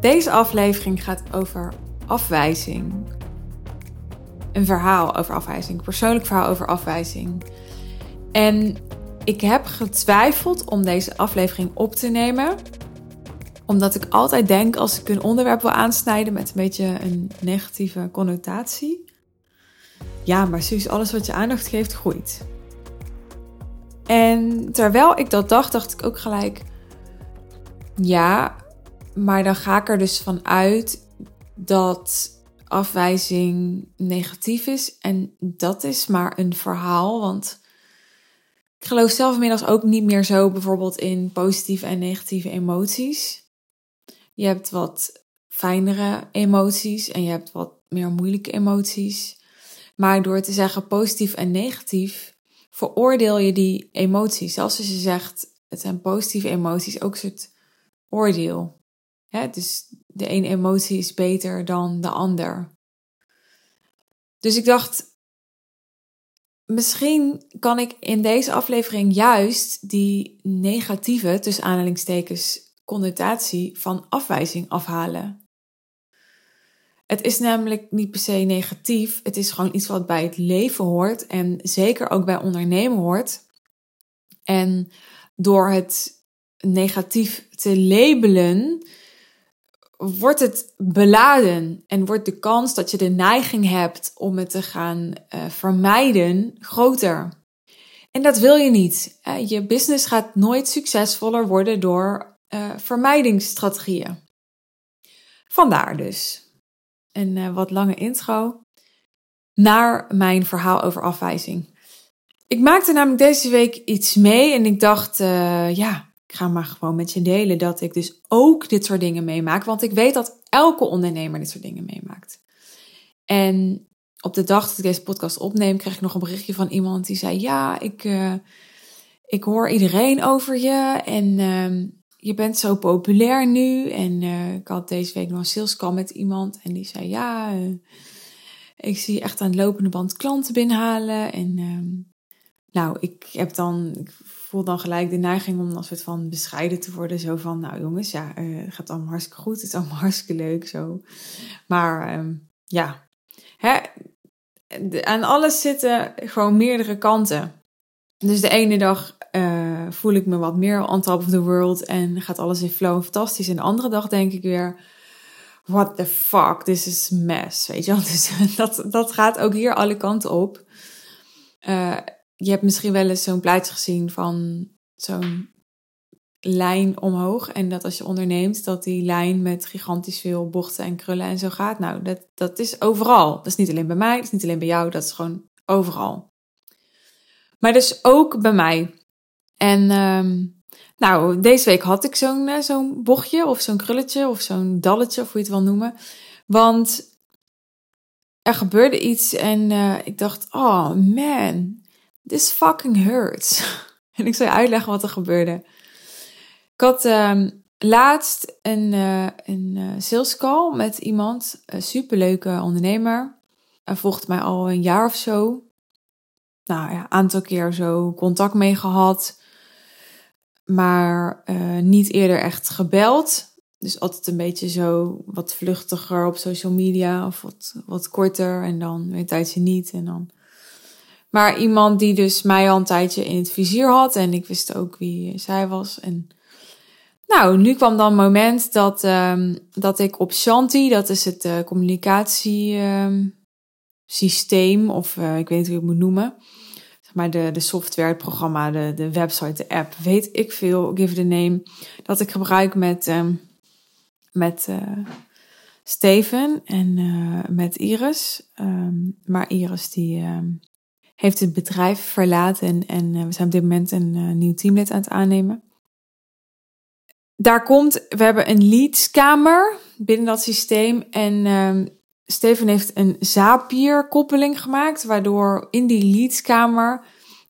Deze aflevering gaat over afwijzing. Een verhaal over afwijzing, een persoonlijk verhaal over afwijzing. En ik heb getwijfeld om deze aflevering op te nemen, omdat ik altijd denk als ik een onderwerp wil aansnijden met een beetje een negatieve connotatie. Ja, maar Suus, alles wat je aandacht geeft, groeit. En terwijl ik dat dacht, dacht ik ook gelijk: ja, maar dan ga ik er dus van uit dat afwijzing negatief is. En dat is maar een verhaal. Want ik geloof zelf inmiddels ook niet meer zo bijvoorbeeld in positieve en negatieve emoties. Je hebt wat fijnere emoties en je hebt wat meer moeilijke emoties. Maar door te zeggen positief en negatief, veroordeel je die emoties. Zelfs als je zegt het zijn positieve emoties, ook een soort oordeel. Hè? Dus de ene emotie is beter dan de ander. Dus ik dacht, misschien kan ik in deze aflevering juist die negatieve, tussen aanhalingstekens, connotatie van afwijzing afhalen. Het is namelijk niet per se negatief. Het is gewoon iets wat bij het leven hoort en zeker ook bij ondernemen hoort. En door het negatief te labelen, wordt het beladen en wordt de kans dat je de neiging hebt om het te gaan uh, vermijden groter. En dat wil je niet. Je business gaat nooit succesvoller worden door uh, vermijdingsstrategieën. Vandaar dus een wat lange intro naar mijn verhaal over afwijzing. Ik maakte namelijk deze week iets mee en ik dacht, ja, ik ga maar gewoon met je delen dat ik dus ook dit soort dingen meemaak. Want ik weet dat elke ondernemer dit soort dingen meemaakt. En op de dag dat ik deze podcast opneem, kreeg ik nog een berichtje van iemand die zei: Ja, ik, uh, ik hoor iedereen over je en uh, je bent zo populair nu. En uh, ik had deze week nog een sales call met iemand en die zei: Ja, eh, ik zie echt aan de lopende band klanten binnenhalen. En ehm, nou, ik heb dan. Dan gelijk de neiging om als soort van bescheiden te worden. Zo van, nou jongens, ja, uh, het gaat allemaal hartstikke goed. Het is allemaal hartstikke leuk zo. Maar uh, ja, hè, aan alles zitten gewoon meerdere kanten. Dus de ene dag uh, voel ik me wat meer on top of the world en gaat alles in flow fantastisch. En de andere dag denk ik weer, what the fuck, this is mess. Weet je dus dat, dat gaat ook hier alle kanten op. Uh, je hebt misschien wel eens zo'n plaatje gezien van zo'n lijn omhoog. En dat als je onderneemt, dat die lijn met gigantisch veel bochten en krullen en zo gaat. Nou, dat, dat is overal. Dat is niet alleen bij mij, dat is niet alleen bij jou, dat is gewoon overal. Maar dus ook bij mij. En um, nou, deze week had ik zo'n uh, zo'n bochtje of zo'n krulletje of zo'n dalletje, of hoe je het wil noemen. Want er gebeurde iets en uh, ik dacht, oh man, This fucking hurts. en ik zal je uitleggen wat er gebeurde. Ik had um, laatst een, uh, een uh, sales call met iemand, een superleuke ondernemer. Hij volgt mij al een jaar of zo. Nou ja, aantal keer zo contact mee gehad. Maar uh, niet eerder echt gebeld. Dus altijd een beetje zo wat vluchtiger op social media of wat, wat korter. En dan een tijdje niet. En dan maar iemand die dus mij al een tijdje in het vizier had. En ik wist ook wie zij was. En nou, nu kwam dan een moment dat, um, dat ik op Shanti, dat is het uh, communicatiesysteem, of uh, ik weet niet hoe ik het moet noemen. Maar de, de software, het programma, de, de website, de app, weet ik veel, give the name. Dat ik gebruik met, um, met uh, Steven en met Iris. Maar Iris die heeft het bedrijf verlaten en, uh, we zijn op dit moment een uh, nieuw teamlid aan het aannemen. Daar komt, we hebben een leadskamer binnen dat systeem en uh, Steven heeft een Zapier koppeling gemaakt, waardoor in die leadskamer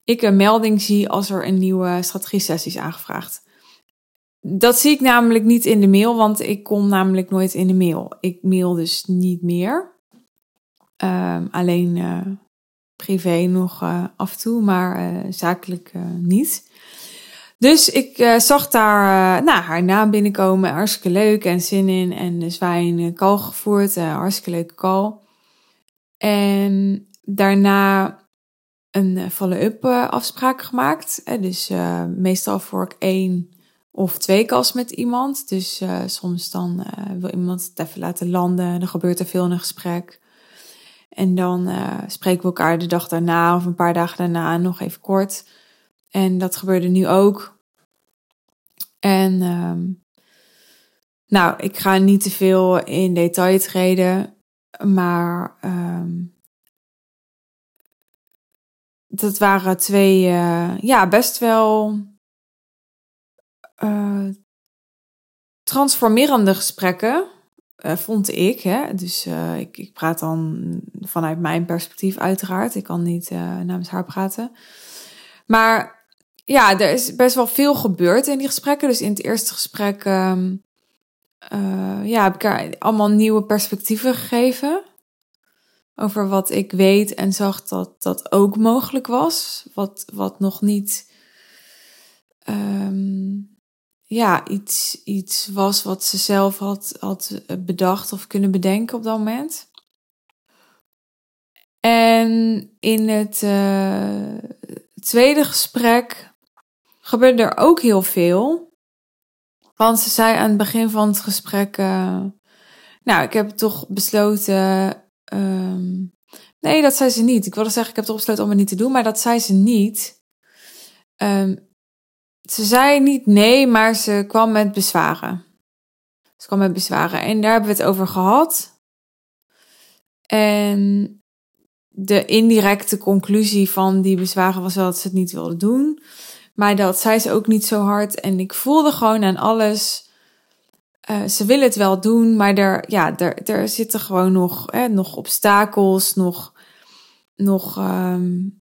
ik een melding zie als er een nieuwe strategie sessie is aangevraagd. Dat zie ik namelijk niet in de mail, want ik kom namelijk nooit in de mail. Ik mail dus niet meer. Ehm, alleen uh, privé nog uh, af en toe, maar uh, zakelijk uh, niet. Dus ik zag daar nou, haar naam binnenkomen. Hartstikke leuk en zin in. En dus wij een call gevoerd. Hartstikke leuke call. En daarna een follow-up afspraak gemaakt. dus meestal voor ik één of twee calls met iemand. Dus soms dan wil iemand het even laten landen. Er gebeurt er veel in een gesprek. En dan spreken we elkaar de dag daarna of een paar dagen daarna nog even kort. En dat gebeurde nu ook. En um, nou, ik ga niet te veel in detail treden, maar um, dat waren twee, uh, ja, best wel uh, transformerende gesprekken, uh, vond ik. Hè? Dus ik, ik praat dan vanuit mijn perspectief uiteraard. Ik kan niet namens haar praten. Maar ja, er is best wel veel gebeurd in die gesprekken. Dus in het eerste gesprek uh, ja, heb ik haar allemaal nieuwe perspectieven gegeven. Over wat ik weet en zag dat dat ook mogelijk was. Wat, wat nog niet um, ja, iets, iets was wat ze zelf had, had bedacht of kunnen bedenken op dat moment. En in het uh, tweede gesprek gebeurde er ook heel veel. Want ze zei aan het begin van het gesprek: uh, Nou, ik heb toch besloten. Um, nee, dat zei ze niet. Ik wilde zeggen: Ik heb toch besloten om het niet te doen, maar dat zei ze niet. Um, ze zei niet nee, maar ze kwam met bezwaren. Ze kwam met bezwaren en daar hebben we het over gehad. En de indirecte conclusie van die bezwaren was wel dat ze het niet wilde doen. Maar dat zei ze ook niet zo hard. En ik voelde gewoon aan alles. Uh, ze willen het wel doen, maar er, ja, er, er zitten gewoon nog, hè, nog obstakels, nog, nog um,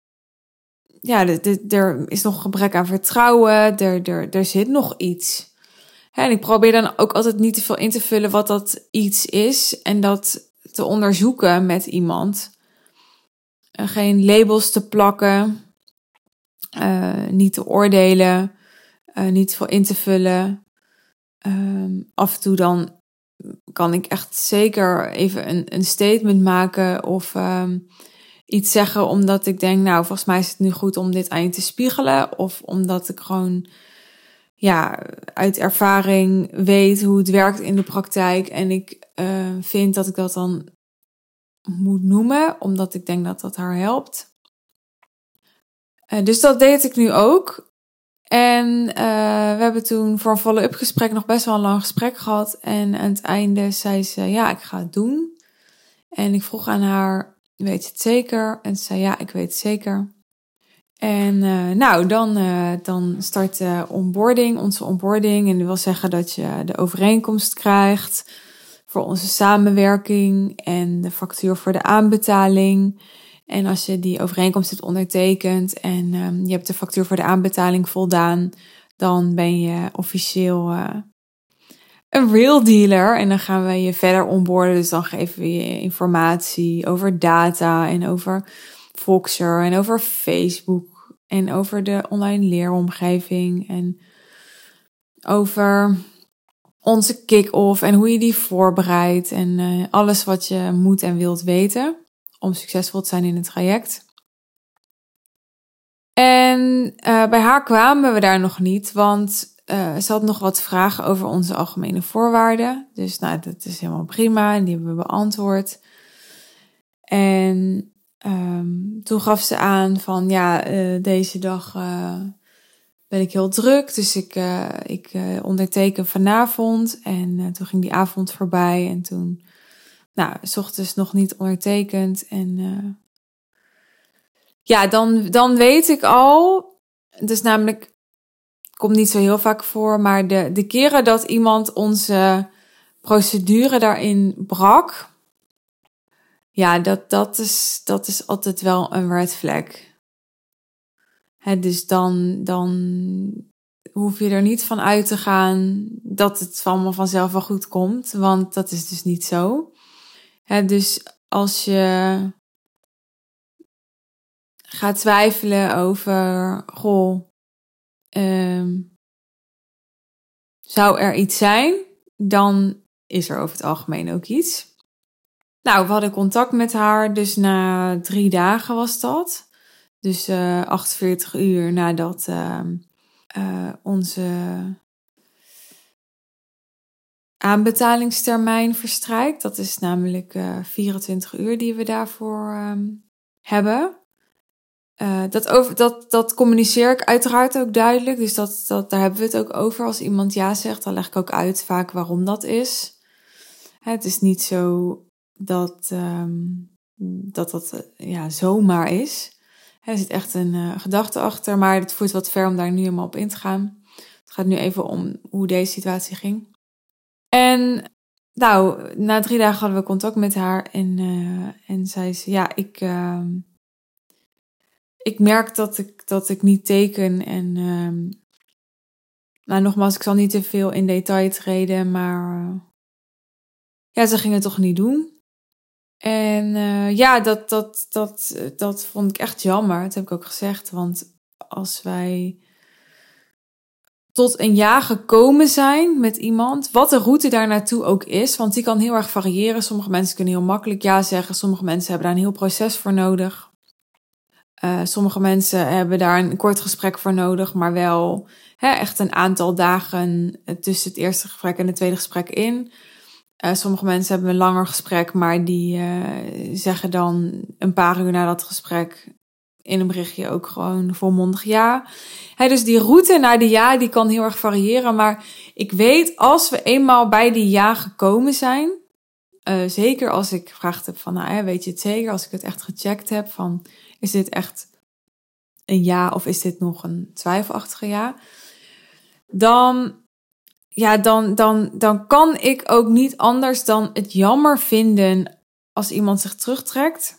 ja, er is nog gebrek aan vertrouwen, er, er, er zit nog iets. En ik probeer dan ook altijd niet te veel in te vullen wat dat iets is en dat te onderzoeken met iemand. En geen labels te plakken. Uh, niet te oordelen, uh, niet veel in te vullen. Um, af en toe dan kan ik echt zeker even een, een statement maken of um, iets zeggen omdat ik denk, nou, volgens mij is het nu goed om dit aan je te spiegelen. Of omdat ik gewoon ja, uit ervaring weet hoe het werkt in de praktijk. En ik uh, vind dat ik dat dan moet noemen, omdat ik denk dat dat haar helpt. Uh, dus dat deed ik nu ook. En uh, we hebben toen voor een follow-up gesprek nog best wel een lang gesprek gehad. En aan het einde zei ze, ja, ik ga het doen. En ik vroeg aan haar, weet het zeker? En ze zei, ja, ik weet het zeker. En uh, nou, dan, uh, dan start de onboarding, onze onboarding. En dat wil zeggen dat je de overeenkomst krijgt voor onze samenwerking en de factuur voor de aanbetaling. En als je die overeenkomst hebt ondertekend en um, je hebt de factuur voor de aanbetaling voldaan, dan ben je officieel uh, een real dealer. En dan gaan we je verder onboorden. Dus dan geven we je informatie over data en over Voxer en over Facebook en over de online leeromgeving en over onze kick-off en hoe je die voorbereidt en uh, alles wat je moet en wilt weten om succesvol te zijn in het traject. En uh, bij haar kwamen we daar nog niet, want uh, ze had nog wat vragen over onze algemene voorwaarden. Dus nou, dat is helemaal prima en die hebben we beantwoord. En um, toen gaf ze aan van ja, uh, deze dag ben ik heel druk, dus ik, ik onderteken vanavond. En toen ging die avond voorbij en toen nou, s ochtends nog niet ondertekend. En ja, dan, dan weet ik al. Dus namelijk, komt niet zo heel vaak voor, maar de, de keren dat iemand onze procedure daarin brak. Ja, dat, dat, is, dat is altijd wel een red flag. Dus dan, dan hoef je er niet van uit te gaan dat het allemaal vanzelf wel goed komt. Want dat is dus niet zo dus als je gaat twijfelen over, goh, um, zou er iets zijn, dan is er over het algemeen ook iets. Nou, we hadden contact met haar, dus na drie dagen was dat. Dus uh, 48 uur nadat uh, uh, onze aanbetalingstermijn verstrijkt. Dat is namelijk 24 uur die we daarvoor ehm, hebben. Uh, dat, over, dat, dat communiceer ik uiteraard ook duidelijk. Dus dat, dat, daar hebben we het ook over. Als iemand ja zegt, dan leg ik ook uit vaak waarom dat is. Het is niet zo dat um, dat, dat uh, ja, zomaar is. Er zit echt een uh, gedachte achter, maar het voert wat ver om daar nu helemaal op in te gaan. Het gaat nu even om hoe deze situatie ging. En nou, na drie dagen hadden we contact met haar en, en zei ze, ja, ik ehm, ik merk dat ik, dat ik niet teken. En um, nou, nogmaals, ik zal niet te veel in detail treden, maar uh, ja, ze gingen het toch niet doen. En uh, ja, dat, dat, dat, dat vond ik echt jammer. Dat heb ik ook gezegd. Want als wij tot een ja gekomen zijn met iemand, wat de route daar naartoe ook is, want die kan heel erg variëren. Sommige mensen kunnen heel makkelijk ja zeggen, sommige mensen hebben daar een heel proces voor nodig. Uh, sommige mensen hebben daar een kort gesprek voor nodig, maar wel hè, echt een aantal dagen tussen het eerste gesprek en het tweede gesprek in. Uh, sommige mensen hebben een langer gesprek, maar die uh, zeggen dan een paar uur na dat gesprek in een berichtje ook gewoon volmondig ja. Dus die route naar de ja, die kan heel erg variëren. Maar ik weet, als we eenmaal bij die ja gekomen zijn, zeker als ik gevraagd heb van, nou, weet je het zeker, als ik het echt gecheckt heb van is dit echt een ja of is dit nog een twijfelachtige ja? Dan, ja, dan, dan, dan kan ik ook niet anders dan het jammer vinden als iemand zich terugtrekt.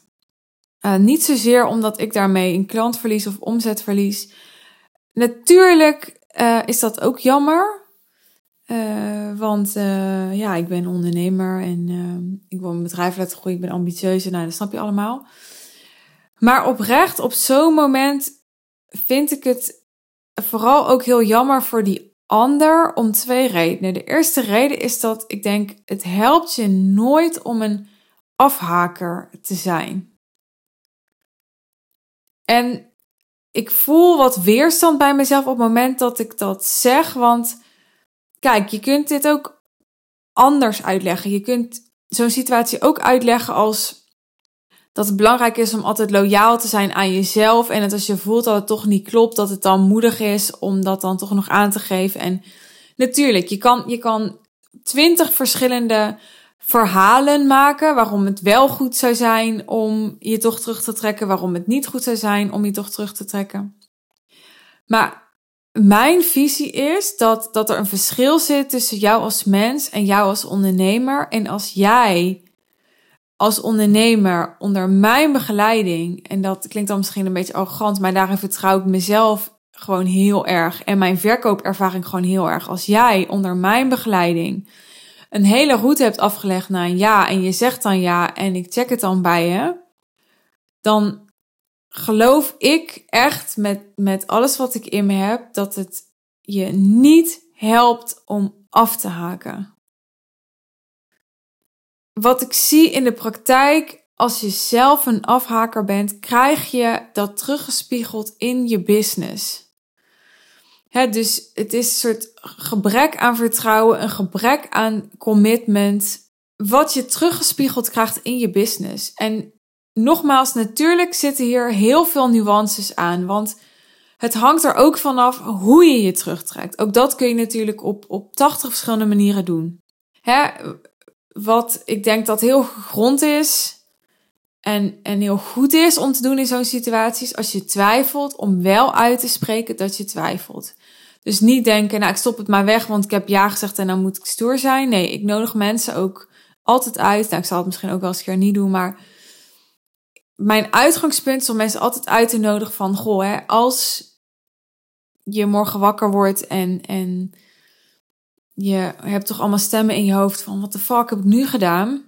Uh, niet zozeer omdat ik daarmee een klant verlies of omzet verlies. Natuurlijk uh, is dat ook jammer. Uh, want ja, ik ben ondernemer en ik wil mijn bedrijf laten groeien. Ik ben ambitieus. Nou, dat snap je allemaal. Maar oprecht, op zo'n moment vind ik het vooral ook heel jammer voor die ander om twee redenen. De eerste reden is dat ik denk, het helpt je nooit om een afhaker te zijn. En ik voel wat weerstand bij mezelf op het moment dat ik dat zeg. Want kijk, je kunt dit ook anders uitleggen. Je kunt zo'n situatie ook uitleggen als dat het belangrijk is om altijd loyaal te zijn aan jezelf. En dat als je voelt dat het toch niet klopt, dat het dan moedig is om dat dan toch nog aan te geven. En natuurlijk, je kan, je kan twintig verschillende verhalen maken waarom het wel goed zou zijn om je toch terug te trekken, waarom het niet goed zou zijn om je toch terug te trekken. Maar mijn visie is dat, dat er een verschil zit tussen jou als mens en jou als ondernemer. En als jij als ondernemer onder mijn begeleiding, en dat klinkt dan misschien een beetje arrogant, maar daarin vertrouw ik mezelf gewoon heel erg en mijn verkoopervaring gewoon heel erg. Als jij onder mijn begeleiding een hele route hebt afgelegd naar een ja en je zegt dan ja en ik check het dan bij je, dan geloof ik echt met, met alles wat ik in me heb dat het je niet helpt om af te haken wat ik zie in de praktijk, als je zelf een afhaker bent, krijg je dat teruggespiegeld in je business. dus het is een soort gebrek aan vertrouwen, een gebrek aan commitment, wat je teruggespiegeld krijgt in je business. En nogmaals, natuurlijk zitten hier heel veel nuances aan, want het hangt er ook vanaf hoe je je terugtrekt. Ook dat kun je natuurlijk op, op 80 verschillende manieren doen. Hè, wat ik denk dat heel grond is en, en heel goed is om te doen in zo'n situatie, als je twijfelt, om wel uit te spreken dat je twijfelt. Dus niet denken, nou ik stop het maar weg, want ik heb ja gezegd en dan moet ik stoer zijn. Nee, ik nodig mensen ook altijd uit. Nou, ik zal het misschien ook wel eens een keer niet doen, maar mijn uitgangspunt is om mensen altijd uit te nodigen van, goh, hè, als je morgen wakker wordt en, en je hebt toch allemaal stemmen in je hoofd van wat de fuck heb ik nu gedaan?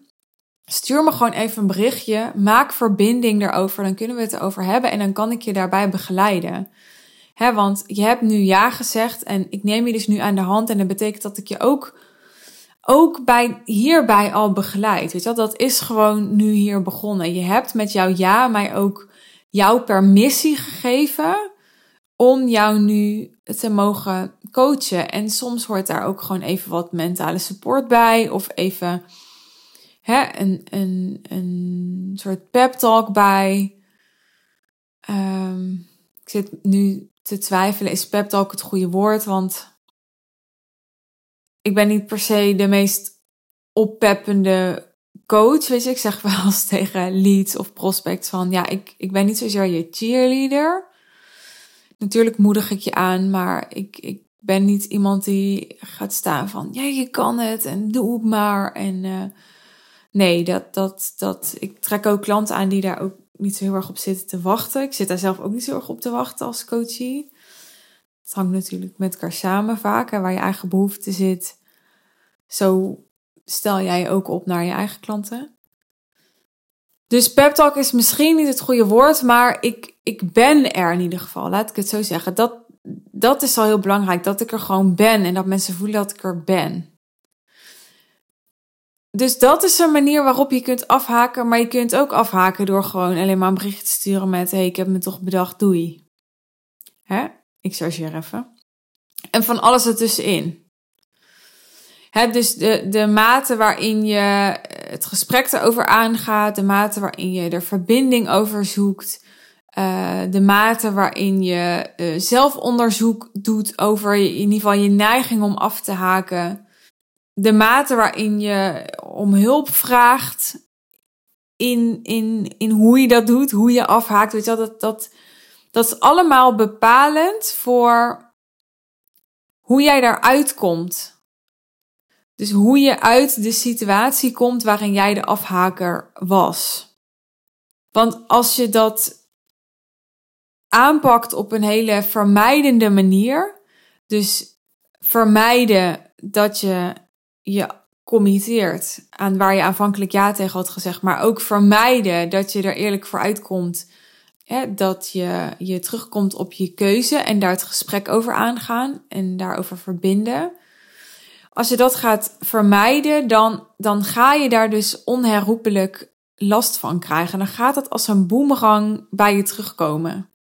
Stuur me gewoon even een berichtje. Maak verbinding daarover. Dan kunnen we het erover hebben en dan kan ik je daarbij begeleiden. Want je hebt nu ja gezegd en ik neem je dus nu aan de hand. En dat betekent dat ik je ook, ook bij, hierbij al begeleid. Weet je? Dat is gewoon nu hier begonnen. Je hebt met jouw ja mij ook jouw permissie gegeven om jou nu te mogen coachen. En soms hoort daar ook gewoon even wat mentale support bij. Of even hè, een, een, een soort pep talk bij. Um, ik zit nu te twijfelen, is pep talk het goede woord? Want ik ben niet per se de meest oppeppende coach. Weet je, ik zeg wel eens tegen leads of prospects van, ja, ik, ik ben niet zozeer je cheerleader. Natuurlijk moedig ik je aan, maar ik, ik ben niet iemand die gaat staan van, ja, je kan het en doe het maar. En uh, nee, dat, dat, dat, ik trek ook klanten aan die daar ook niet zo heel erg op zitten te wachten. Ik zit daar zelf ook niet zo erg op te wachten als coachie. Het hangt natuurlijk met elkaar samen vaak. waar je eigen behoefte zit, zo stel jij ook op naar je eigen klanten. Dus pep talk is misschien niet het goede woord, maar ik, ik ben er in ieder geval. Laat ik het zo zeggen. Dat, dat is al heel belangrijk, dat ik er gewoon ben en dat mensen voelen dat ik er ben. Dus dat is een manier waarop je kunt afhaken, maar je kunt ook afhaken door gewoon alleen maar een bericht te sturen met: hey, ik heb me toch bedacht, doei. Hè? Ik chargeer even. En van alles ertussenin. Hè, dus de, de mate waarin je het gesprek erover aangaat, de mate waarin je er verbinding over zoekt, uh, de mate waarin je uh, zelfonderzoek doet over in ieder geval je neiging om af te haken, de mate waarin je om hulp vraagt in, in, in hoe je dat doet, hoe je afhaakt, weet je wel, dat, dat, dat is allemaal bepalend voor hoe jij daaruit komt. Dus hoe je uit de situatie komt waarin jij de afhaker was. Want als je dat aanpakt op een hele vermijdende manier, dus vermijden dat je je committeert aan waar je aanvankelijk ja tegen had gezegd, maar ook vermijden dat je er eerlijk voor uitkomt Hè, dat je, je terugkomt op je keuze en daar het gesprek over aangaan en daarover verbinden. Als je dat gaat vermijden, dan, dan ga je daar dus onherroepelijk last van krijgen. Dan gaat het als een boemerang bij je terugkomen.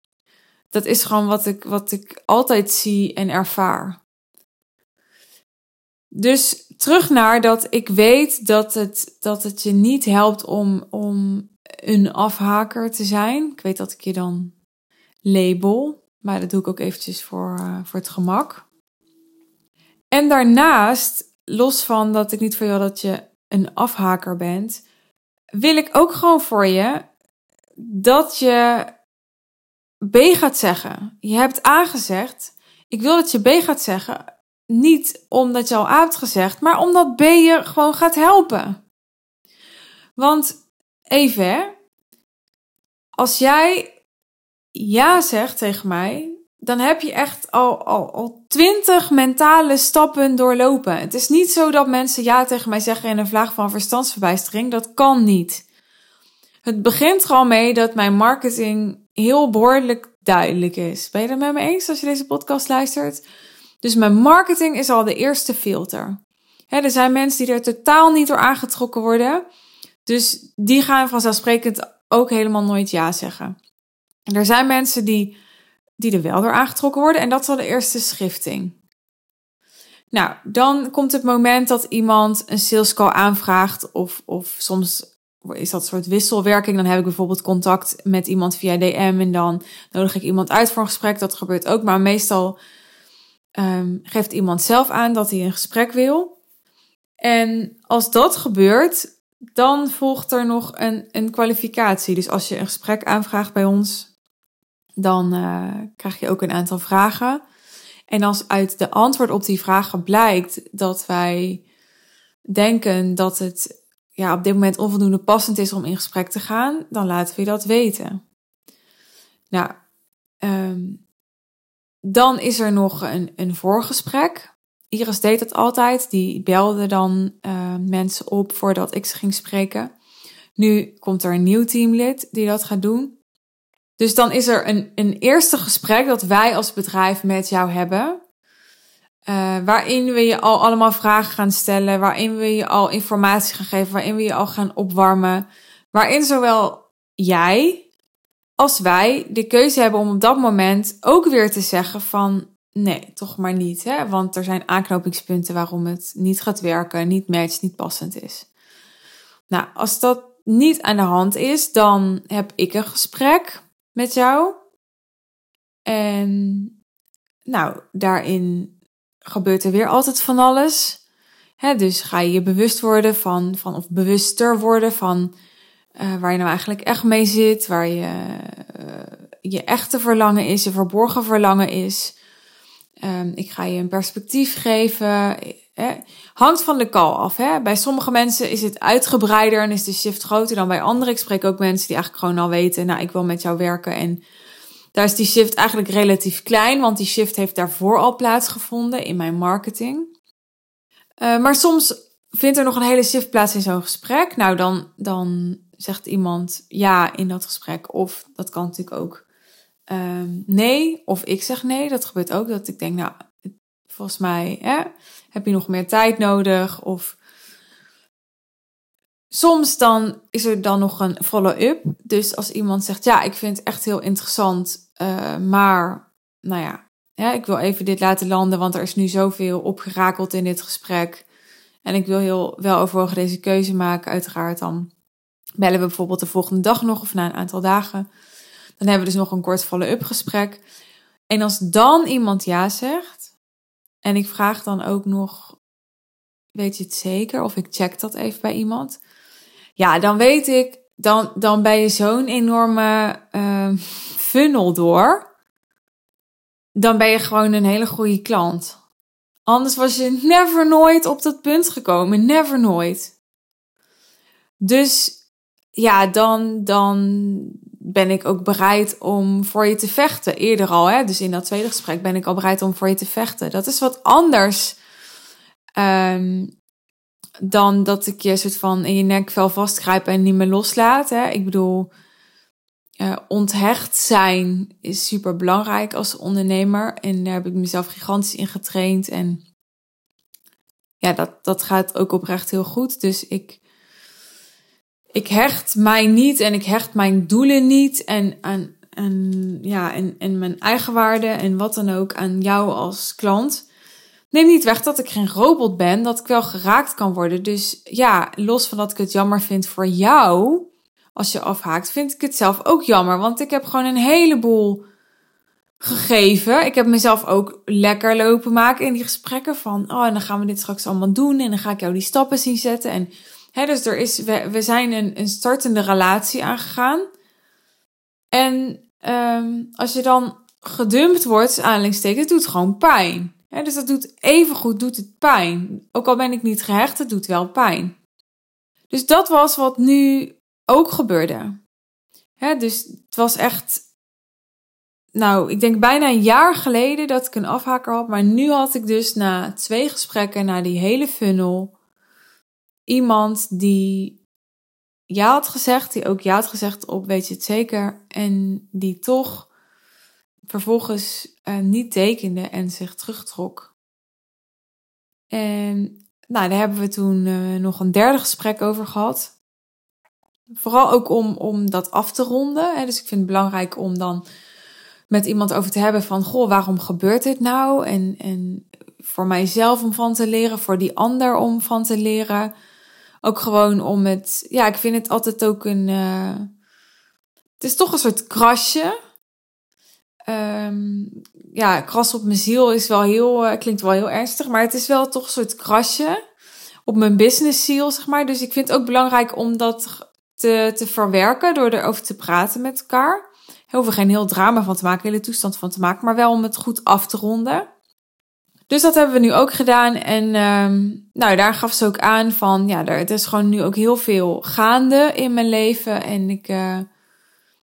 Dat is gewoon wat ik, wat ik altijd zie en ervaar. Dus terug naar dat ik weet dat het, dat het je niet helpt om, om een afhaker te zijn. Ik weet dat ik je dan label, maar dat doe ik ook eventjes voor, uh, voor het gemak. En daarnaast, los van dat ik niet voor jou dat je een afhaker bent, wil ik ook gewoon voor je dat je B gaat zeggen. Je hebt A gezegd. Ik wil dat je B gaat zeggen. Niet omdat je al A hebt gezegd, maar omdat B je gewoon gaat helpen. Want even. Als jij ja zegt tegen mij, dan heb je echt al, al, al twintig mentale stappen doorlopen. Het is niet zo dat mensen ja tegen mij zeggen in een vlaag van verstandsverbijstering. Dat kan niet. Het begint er al mee dat mijn marketing heel behoorlijk duidelijk is. Ben je het met me eens als je deze podcast luistert? Dus mijn marketing is al de eerste filter. er zijn mensen die er totaal niet door aangetrokken worden. Dus die gaan vanzelfsprekend ook helemaal nooit ja zeggen. En er zijn mensen die, die er wel door aangetrokken worden. En dat is al de eerste schifting. Nou, dan komt het moment dat iemand een sales call aanvraagt. Of, of soms is dat soort wisselwerking. Dan heb ik bijvoorbeeld contact met iemand via DM. En dan nodig ik iemand uit voor een gesprek. Dat gebeurt ook. Maar meestal um, geeft iemand zelf aan dat hij een gesprek wil. En als dat gebeurt, dan volgt er nog een, een kwalificatie. Dus als je een gesprek aanvraagt bij ons, dan uh, krijg je ook een aantal vragen. En als uit de antwoord op die vragen blijkt dat wij denken dat het ja, op dit moment onvoldoende passend is om in gesprek te gaan, dan laten we je dat weten. Nou, um, dan is er nog een, een voorgesprek. Iris deed het altijd. Die belde dan uh, mensen op voordat ik ze ging spreken. Nu komt er een nieuw teamlid die dat gaat doen. Dus dan is er een, een eerste gesprek dat wij als bedrijf met jou hebben. Uh, waarin we je al allemaal vragen gaan stellen, waarin we je al informatie gaan geven, waarin we je al gaan opwarmen. Waarin zowel jij als wij de keuze hebben om op dat moment ook weer te zeggen van nee, toch maar niet. Hè? Want er zijn aanknopingspunten waarom het niet gaat werken, niet matcht, niet passend is. Nou, als dat niet aan de hand is, dan heb ik een gesprek met jou. En nou, daarin gebeurt er weer altijd van alles. dus ga je je bewust worden van, van of bewuster worden van uh, waar je nou eigenlijk echt mee zit, waar je, uh, je echte verlangen is, je verborgen verlangen is. Um, ik ga je een perspectief geven. Hè. Hangt van de call af. Hè. Bij sommige mensen is het uitgebreider en is de shift groter dan bij anderen. Ik spreek ook mensen die eigenlijk gewoon al weten, nou, ik wil met jou werken. En daar is die shift eigenlijk relatief klein, want die shift heeft daarvoor al plaatsgevonden in mijn marketing. Uh, maar soms vindt er nog een hele shift plaats in zo'n gesprek. Nou, dan, dan zegt iemand ja in dat gesprek. Of dat kan natuurlijk ook um, nee. Of ik zeg nee. Dat gebeurt ook. Dat ik denk, nou, volgens mij hè, heb je nog meer tijd nodig. Of soms dan is er dan nog een follow-up. Dus als iemand zegt, ja, ik vind het echt heel interessant. Uh, maar, nou ja, ja, ik wil even dit laten landen. Want er is nu zoveel opgerakeld in dit gesprek. En ik wil heel wel overwogen deze keuze maken, uiteraard dan bellen we bijvoorbeeld de volgende dag nog of na een aantal dagen. Dan hebben we dus nog een kort follow-up gesprek. En als dan iemand ja zegt, en ik vraag dan ook nog, weet je het zeker? Of ik check dat even bij iemand. Ja, dan weet ik, dan, dan ben je zo'n enorme uh, funnel door. Dan ben je gewoon een hele goede klant. Anders was je never nooit op dat punt gekomen. Never nooit. Dus ja, dan, dan ben ik ook bereid om voor je te vechten. Eerder al, hè? dus in dat tweede gesprek ben ik al bereid om voor je te vechten. Dat is wat anders um, dan dat ik je soort van in je nekvel vastgrijp en niet meer loslaat. Hè? Ik bedoel, uh, onthecht zijn is super belangrijk als ondernemer. En daar heb ik mezelf gigantisch in getraind. En ja, dat, dat gaat ook oprecht heel goed. Dus ik ik hecht mij niet en ik hecht mijn doelen niet en aan, en, ja, en, en mijn eigen waarde en wat dan ook aan jou als klant. Neem niet weg dat ik geen robot ben, dat ik wel geraakt kan worden. Dus ja, los van dat ik het jammer vind voor jou, als je afhaakt, vind ik het zelf ook jammer. Want ik heb gewoon een heleboel gegeven. Ik heb mezelf ook lekker lopen maken in die gesprekken van, oh, en dan gaan we dit straks allemaal doen en dan ga ik jou die stappen zien zetten. En dus er is, we, we zijn een, een startende relatie aangegaan. En um, als je dan gedumpt wordt, aanhalingstekens, doet gewoon pijn. Dus dat doet evengoed doet het pijn. Ook al ben ik niet gehecht, het doet wel pijn. Dus dat was wat nu ook gebeurde. dus het was echt, nou, ik denk bijna een jaar geleden dat ik een afhaker had. Maar nu had ik dus na twee gesprekken, na die hele funnel, iemand die ja had gezegd, die ook ja had gezegd op weet je het zeker, en die toch vervolgens uh, niet tekende en zich terugtrok. En nou, daar hebben we toen uh, nog een derde gesprek over gehad. Vooral ook om, om dat af te ronden. Hè. Dus ik vind het belangrijk om dan met iemand over te hebben van, goh, waarom gebeurt dit nou? En, en voor mijzelf om van te leren, voor die ander om van te leren. Ook gewoon om het. Ja, ik vind het altijd ook een. Uh, het is toch een soort krasje. Um, ja, kras op mijn ziel is wel heel. Uh, klinkt wel heel ernstig, maar het is wel toch een soort krasje op mijn business ziel, zeg maar. Dus ik vind het ook belangrijk om dat te, te verwerken door erover te praten met elkaar. Daar hoeven geen heel drama van te maken, hele toestand van te maken, maar wel om het goed af te ronden. Dus dat hebben we nu ook gedaan. En um, nou, daar gaf ze ook aan van, ja, er, is gewoon nu ook heel veel gaande in mijn leven. En ik, uh,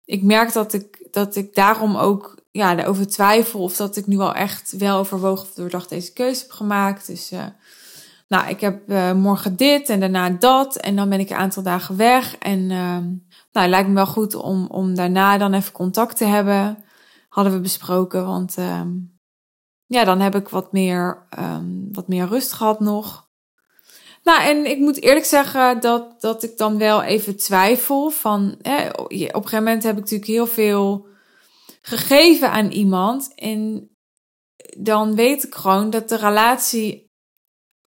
ik merk dat ik, dat ik daarom ook ja, erover twijfel of dat ik nu al echt wel overwogen of doordacht deze keuze heb gemaakt. Dus uh, nou, ik heb uh, morgen dit en daarna dat. En dan ben ik een aantal dagen weg. En uh, nou, het lijkt me wel goed om, om daarna dan even contact te hebben. Hadden we besproken. Want uh, ja, dan heb ik wat meer, um, wat meer rust gehad nog. Nou, en ik moet eerlijk zeggen dat, dat ik dan wel even twijfel. Van, op een gegeven moment heb ik natuurlijk heel veel gegeven aan iemand. En dan weet ik gewoon dat de relatie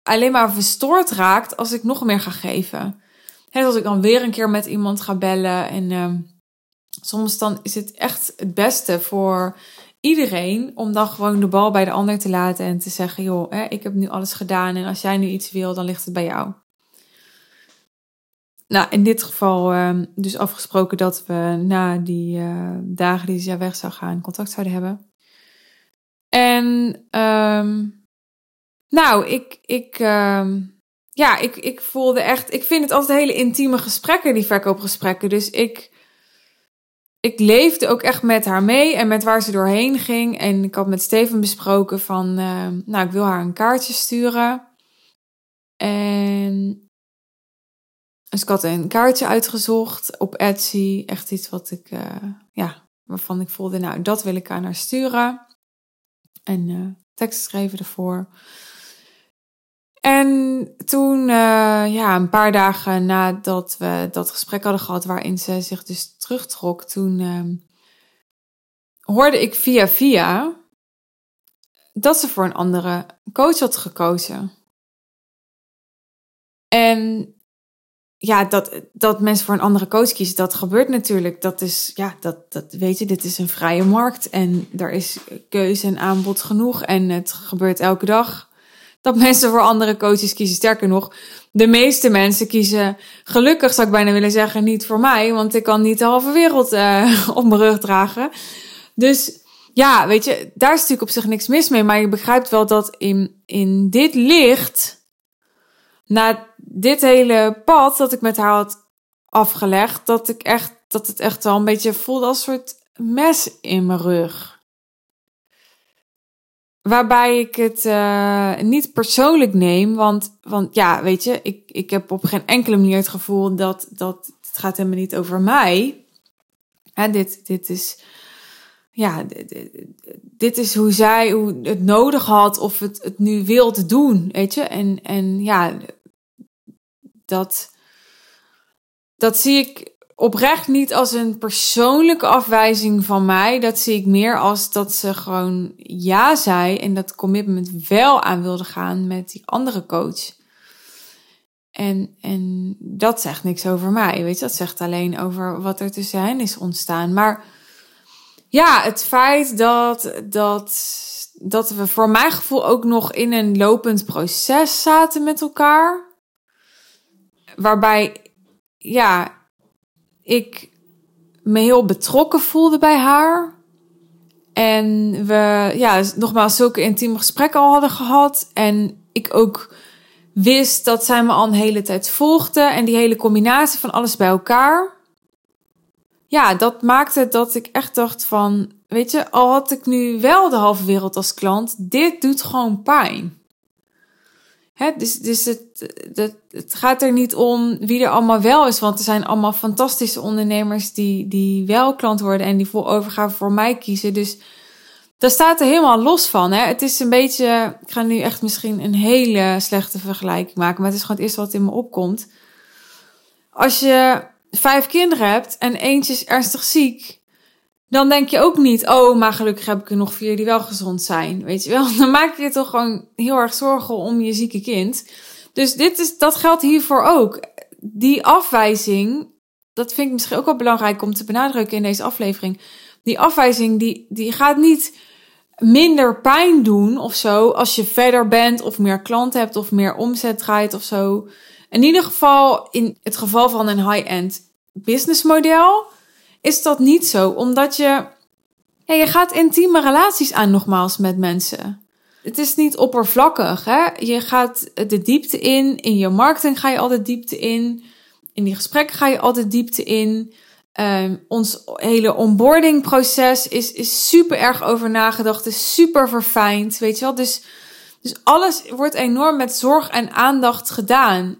alleen maar verstoord raakt als ik nog meer ga geven. He, als ik dan weer een keer met iemand ga bellen. En uh, soms dan is het echt het beste voor iedereen om dan gewoon de bal bij de ander te laten en te zeggen: joh, hè, ik heb nu alles gedaan en als jij nu iets wil, dan ligt het bij jou. Nou, in dit geval uh, dus afgesproken dat we na die uh, dagen die ze weg zou gaan, contact zouden hebben. En um, nou, ik, ik, uh, ja, ik, ik voelde echt. Ik vind het altijd hele intieme gesprekken, die verkoopgesprekken. Dus ik, ik leefde ook echt met haar mee en met waar ze doorheen ging. En ik had met Steven besproken van, nou, ik wil haar een kaartje sturen. En dus ik had een kaartje uitgezocht op Etsy. Echt iets wat ik, uh, ja, waarvan ik voelde, nou, dat wil ik aan haar sturen. En uh, tekst schrijven ervoor. En toen, uh, ja, een paar dagen nadat we dat gesprek hadden gehad, waarin ze zich dus terugtrok, toen uh, hoorde ik via via dat ze voor een andere coach had gekozen. En ja, dat, dat mensen voor een andere coach kiezen, dat gebeurt natuurlijk. Dat is, ja, dat, dat weet je, dit is een vrije markt en er is keuze en aanbod genoeg en het gebeurt elke dag dat mensen voor andere coaches kiezen. Sterker nog, de meeste mensen kiezen, gelukkig zou ik bijna willen zeggen, niet voor mij, want ik kan niet de halve wereld uh, op mijn rug dragen. Dus ja, weet je, daar is natuurlijk op zich niks mis mee, maar je begrijpt wel dat in, in dit licht, na dit hele pad dat ik met haar had afgelegd, dat ik echt, dat het echt wel een beetje voelde als een soort mes in mijn rug. Waarbij ik het uh, niet persoonlijk neem. Want, want ja, weet je, ik, ik heb op geen enkele manier het gevoel dat, dat het gaat helemaal niet over mij. Hè, dit, dit is. Ja, dit, dit is hoe zij hoe het nodig had of het, het nu wilde doen, weet je. En, en ja, dat, dat zie ik oprecht niet als een persoonlijke afwijzing van mij. Dat zie ik meer als dat ze gewoon ja zei en dat commitment wel aan wilde gaan met die andere coach. En, en dat zegt niks over mij, weet je. Dat zegt alleen over wat er tussen hen is ontstaan. Maar ja, het feit dat, dat, dat we voor mijn gevoel ook nog in een lopend proces zaten met elkaar. Waarbij, ja, ik me heel betrokken voelde bij haar. En we, ja, nogmaals, zulke intieme gesprekken al hadden gehad. En ik ook wist dat zij me al een hele tijd volgde. En die hele combinatie van alles bij elkaar. Ja, dat maakte dat ik echt dacht van, weet je, al had ik nu wel de halve wereld als klant, dit doet gewoon pijn. Dus dus het, het, gaat er niet om wie er allemaal wel is. Want er zijn allemaal fantastische ondernemers die, die wel klant worden en die voor overgave voor mij kiezen. Dus daar staat er helemaal los van. Hè. Het is een beetje, ik ga nu echt misschien een hele slechte vergelijking maken. Maar het is gewoon het eerste wat in me opkomt. Als je vijf kinderen hebt en eentje is ernstig ziek dan denk je ook niet, oh, maar gelukkig heb ik er nog vier die wel gezond zijn. Weet je wel, dan maak je je toch gewoon heel erg zorgen om je zieke kind. Dus dit is, dat geldt hiervoor ook. Die afwijzing, dat vind ik misschien ook wel belangrijk om te benadrukken in deze aflevering. Die afwijzing, die, die gaat niet minder pijn doen of zo als je verder bent of meer klanten hebt of meer omzet draait of zo. In ieder geval, in het geval van een high-end businessmodel is dat niet zo, omdat je, je gaat intieme relaties aan nogmaals met mensen. Het is niet oppervlakkig, hè? Je gaat de diepte in, in je marketing ga je altijd diepte in, in die gesprekken ga je altijd diepte in. Um, ons hele onboarding proces is, is super erg over nagedacht, is super verfijnd, weet je wel. Dus, Dus alles wordt enorm met zorg en aandacht gedaan.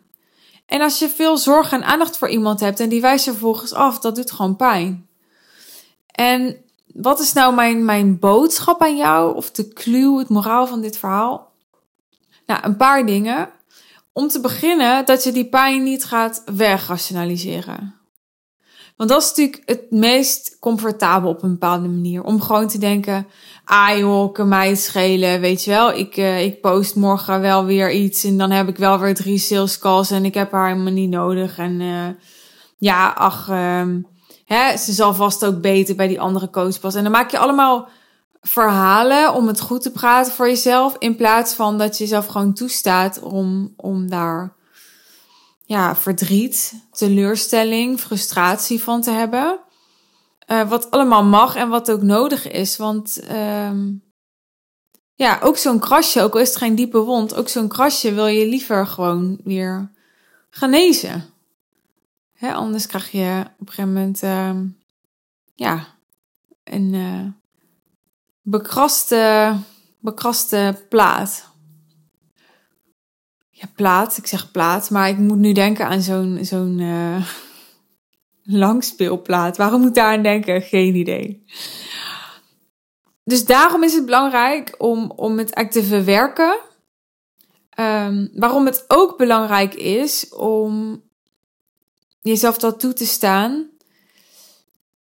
En als je veel zorg en aandacht voor iemand hebt en die wijst je vervolgens af, dat doet gewoon pijn. En wat is nou mijn, mijn boodschap aan jou? Of de clue, het moraal van dit verhaal? Nou, een paar dingen. Om te beginnen, dat je die pijn niet gaat wegrationaliseren. Want dat is natuurlijk het meest comfortabel op een bepaalde manier. Om gewoon te denken, ah joh, kan mij schelen, weet je wel. Ik, uh, ik post morgen wel weer iets en dan heb ik wel weer drie sales calls en ik heb haar helemaal niet nodig. En uh, ja, ach, uh, hè, ze zal vast ook beter bij die andere coach passen. En dan maak je allemaal verhalen om het goed te praten voor jezelf. In plaats van dat je jezelf gewoon toestaat om, om daar ja, verdriet, teleurstelling, frustratie van te hebben. Uh, wat allemaal mag en wat ook nodig is. Want um, ja, ook zo'n krasje, ook al is het geen diepe wond, ook zo'n krasje wil je liever gewoon weer genezen. Hè, anders krijg je op een gegeven moment uh, ja, een uh, bekraste, bekraste plaat. Ja, plaat. Ik zeg plaat, maar ik moet nu denken aan zo'n zo'n uh, langspeelplaat. Waarom moet ik daar aan denken? Geen idee. Dus daarom is het belangrijk om, om het echt te verwerken. Um, waarom het ook belangrijk is om jezelf dat toe te staan,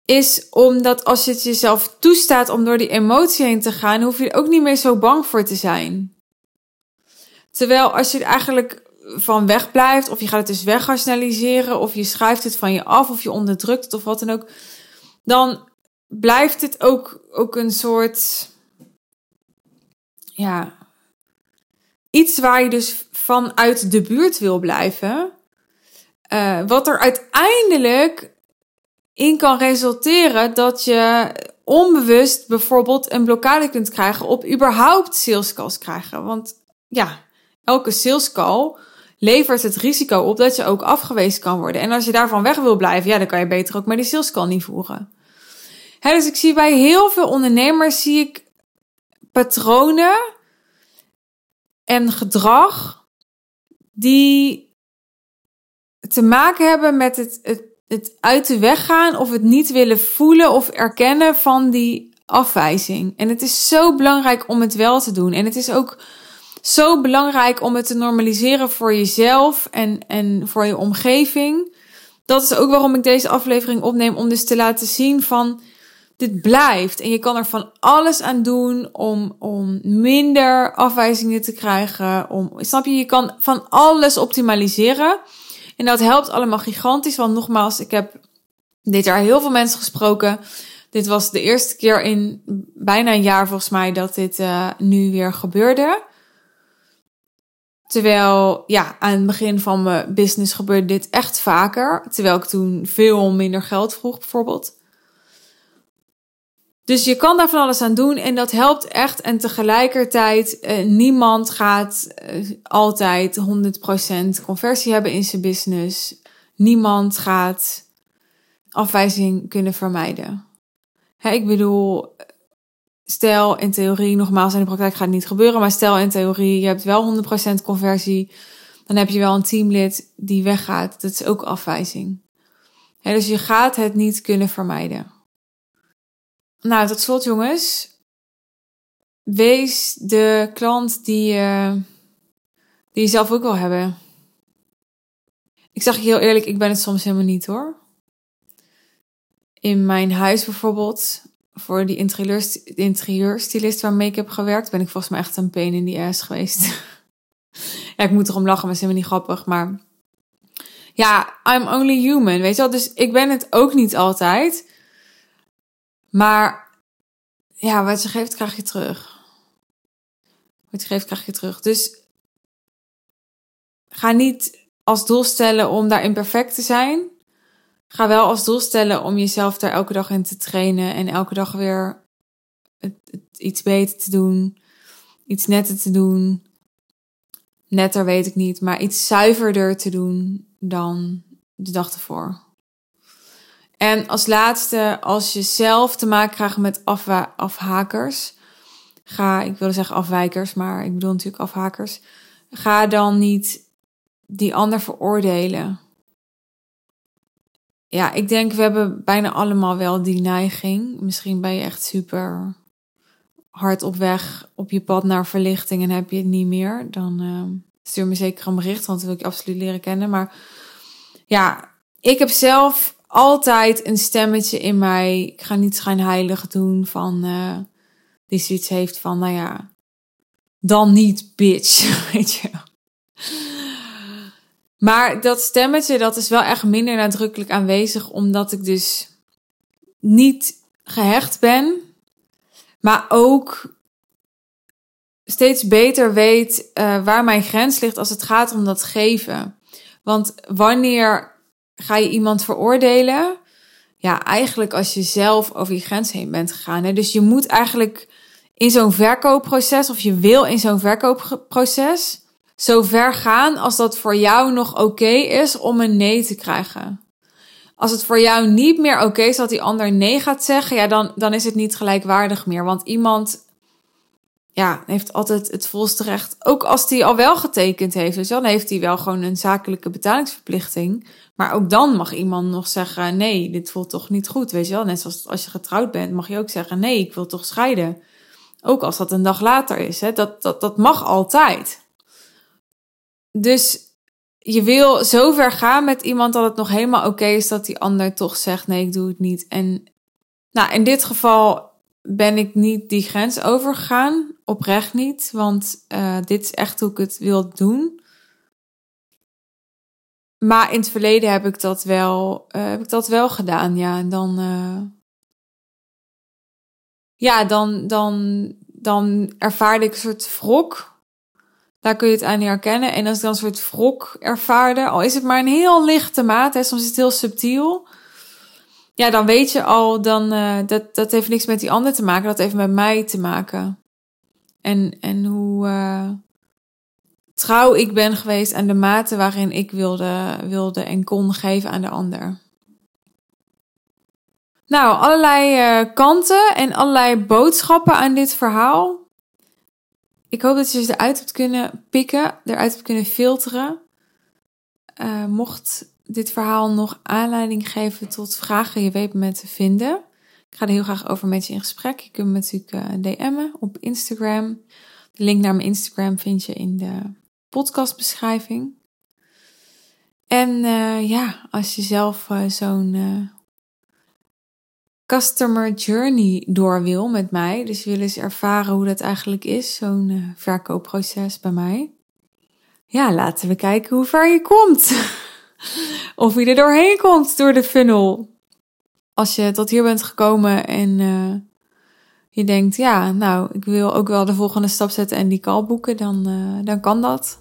is omdat als je het jezelf toestaat om door die emotie heen te gaan, hoef je er ook niet meer zo bang voor te zijn. Terwijl als je er eigenlijk van weg blijft, of je gaat het dus wegrationaliseren, of je schrijft het van je af, of je onderdrukt het, of wat dan ook, dan blijft het ook, ook een soort, ja, iets waar je dus vanuit de buurt wil blijven. Uh, wat er uiteindelijk in kan resulteren dat je onbewust bijvoorbeeld een blokkade kunt krijgen op überhaupt sales calls krijgen. Want ja, elke sales call levert het risico op dat je ook afgewezen kan worden. En als je daarvan weg wil blijven, ja, dan kan je beter ook call niet voeren. Hè, dus ik zie bij heel veel ondernemers zie ik patronen en gedrag die te maken hebben met het, het, het uit de weg gaan of het niet willen voelen of erkennen van die afwijzing. En het is zo belangrijk om het wel te doen. En het is ook zo belangrijk om het te normaliseren voor jezelf en, en voor je omgeving. Dat is ook waarom ik deze aflevering opneem, om dus te laten zien van dit blijft. En je kan er van alles aan doen om, om minder afwijzingen te krijgen. Om, snap je, je kan van alles optimaliseren. En dat helpt allemaal gigantisch. Want nogmaals, ik heb dit jaar heel veel mensen gesproken. Dit was de eerste keer in bijna een jaar volgens mij dat dit uh, nu weer gebeurde. Terwijl, ja, aan het begin van mijn business gebeurde dit echt vaker. Terwijl ik toen veel minder geld vroeg, bijvoorbeeld. Dus je kan daar van alles aan doen en dat helpt echt. En tegelijkertijd, eh, niemand gaat eh, altijd 100% conversie hebben in zijn business. Niemand gaat afwijzing kunnen vermijden. Hè, ik bedoel, stel in theorie, nogmaals, in de praktijk gaat het niet gebeuren, maar stel in theorie, je hebt wel 100% conversie, dan heb je wel een teamlid die weggaat. Dat is ook afwijzing. Dus je gaat het niet kunnen vermijden. Nou, tot slot jongens. Wees de klant die, uh, die je zelf ook wil hebben. Ik zeg je heel eerlijk, ik ben het soms helemaal niet hoor. In mijn huis bijvoorbeeld, voor die interieurstylist waarmee ik heb gewerkt, ben ik volgens mij echt een pain in die ass geweest. ja, ik moet erom lachen, maar het is helemaal niet grappig. Maar ja, I'm only human, weet je wel. Dus ik ben het ook niet altijd. Maar ja, wat je geeft, krijg je terug. Wat je geeft, krijg je terug. Dus ga niet als doel stellen om daarin perfect te zijn. Ga wel als doel stellen om jezelf daar elke dag in te trainen en elke dag weer het, iets beter te doen, iets netter te doen. Netter weet ik niet, maar iets zuiverder te doen dan de dag ervoor. En als laatste, als je zelf te maken krijgt met afhakers, ga, ik wilde zeggen afwijkers, maar ik bedoel natuurlijk afhakers. Ga dan niet die ander veroordelen. Ja, ik denk we hebben bijna allemaal wel die neiging. Misschien ben je echt super hard op weg op je pad naar verlichting en heb je het niet meer. Dan uh, stuur me zeker een bericht, want wil ik je absoluut leren kennen. Maar ja, ik heb zelf altijd een stemmetje in mij. Ik ga niet schijnheilig doen van uh, die zoiets heeft van, nou ja, dan niet, bitch. Weet je. Maar dat stemmetje, dat is wel echt minder nadrukkelijk aanwezig, omdat ik dus niet gehecht ben, maar ook steeds beter weet uh, waar mijn grens ligt als het gaat om dat geven. Want wanneer ga je iemand veroordelen? Ja, eigenlijk als je zelf over je grens heen bent gegaan. Hè? Dus je moet eigenlijk in zo'n verkoopproces, of je wil in zo'n verkoopproces, zo ver gaan als dat voor jou nog oké is om een nee te krijgen. Als het voor jou niet meer oké is dat die ander nee gaat zeggen, ja, dan, dan is het niet gelijkwaardig meer. Want iemand ja, heeft altijd het volste recht. Ook als die al wel getekend heeft. Dus dan heeft hij wel gewoon een zakelijke betalingsverplichting. Maar ook dan mag iemand nog zeggen: nee, dit voelt toch niet goed. Weet je wel, net zoals als je getrouwd bent, mag je ook zeggen: nee, ik wil toch scheiden. Ook als dat een dag later is. Hè? Dat, dat, dat mag altijd. Dus je wil zo ver gaan met iemand dat het nog helemaal oké is dat die ander toch zegt: nee, ik doe het niet. En nou, in dit geval ben ik niet die grens overgegaan. Oprecht niet, want uh, dit is echt hoe ik het wil doen. Maar in het verleden heb ik dat wel, uh, heb ik dat wel gedaan, ja. En dan, uh, ja, dan, dan, dan ervaarde ik een soort wrok. Daar kun je het aan herkennen. En als ik dan een soort wrok ervaarde, al is het maar een heel lichte maat, hè, soms is het heel subtiel ja, dan weet je al, dan, uh, dat, dat heeft niks met die ander te maken, dat heeft met mij te maken. En, en hoe uh, trouw ik ben geweest aan de mate waarin ik wilde, wilde en kon geven aan de ander. Nou, allerlei uh, kanten en allerlei boodschappen aan dit verhaal. Ik hoop dat je ze eruit hebt kunnen pikken, eruit hebt kunnen filteren. mocht dit verhaal nog aanleiding geven tot vragen, je weet me te vinden. Ik ga er heel graag over met je in gesprek. Je kunt me natuurlijk uh, DM'en op Instagram. De link naar mijn Instagram vind je in de podcastbeschrijving. En uh, ja, als je zelf zo'n customer journey door wil met mij, dus wil eens ervaren hoe dat eigenlijk is, zo'n verkoopproces bij mij. Ja, laten we kijken hoe ver je komt. of je er doorheen komt door de funnel. Als je tot hier bent gekomen en uh, je denkt, ja, nou, ik wil ook wel de volgende stap zetten en die call boeken, dan, uh, dan kan dat.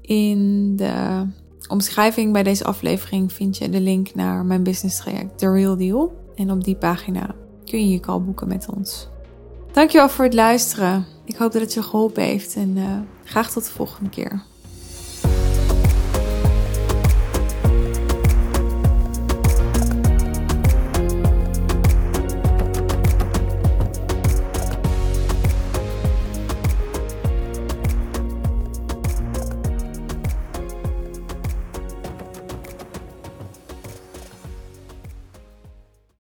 In de omschrijving bij deze aflevering vind je de link naar mijn business traject, The Real Deal. En op die pagina kun je je call boeken met ons. Dankjewel voor het luisteren. Ik hoop dat het je geholpen heeft en uh, graag tot de volgende keer.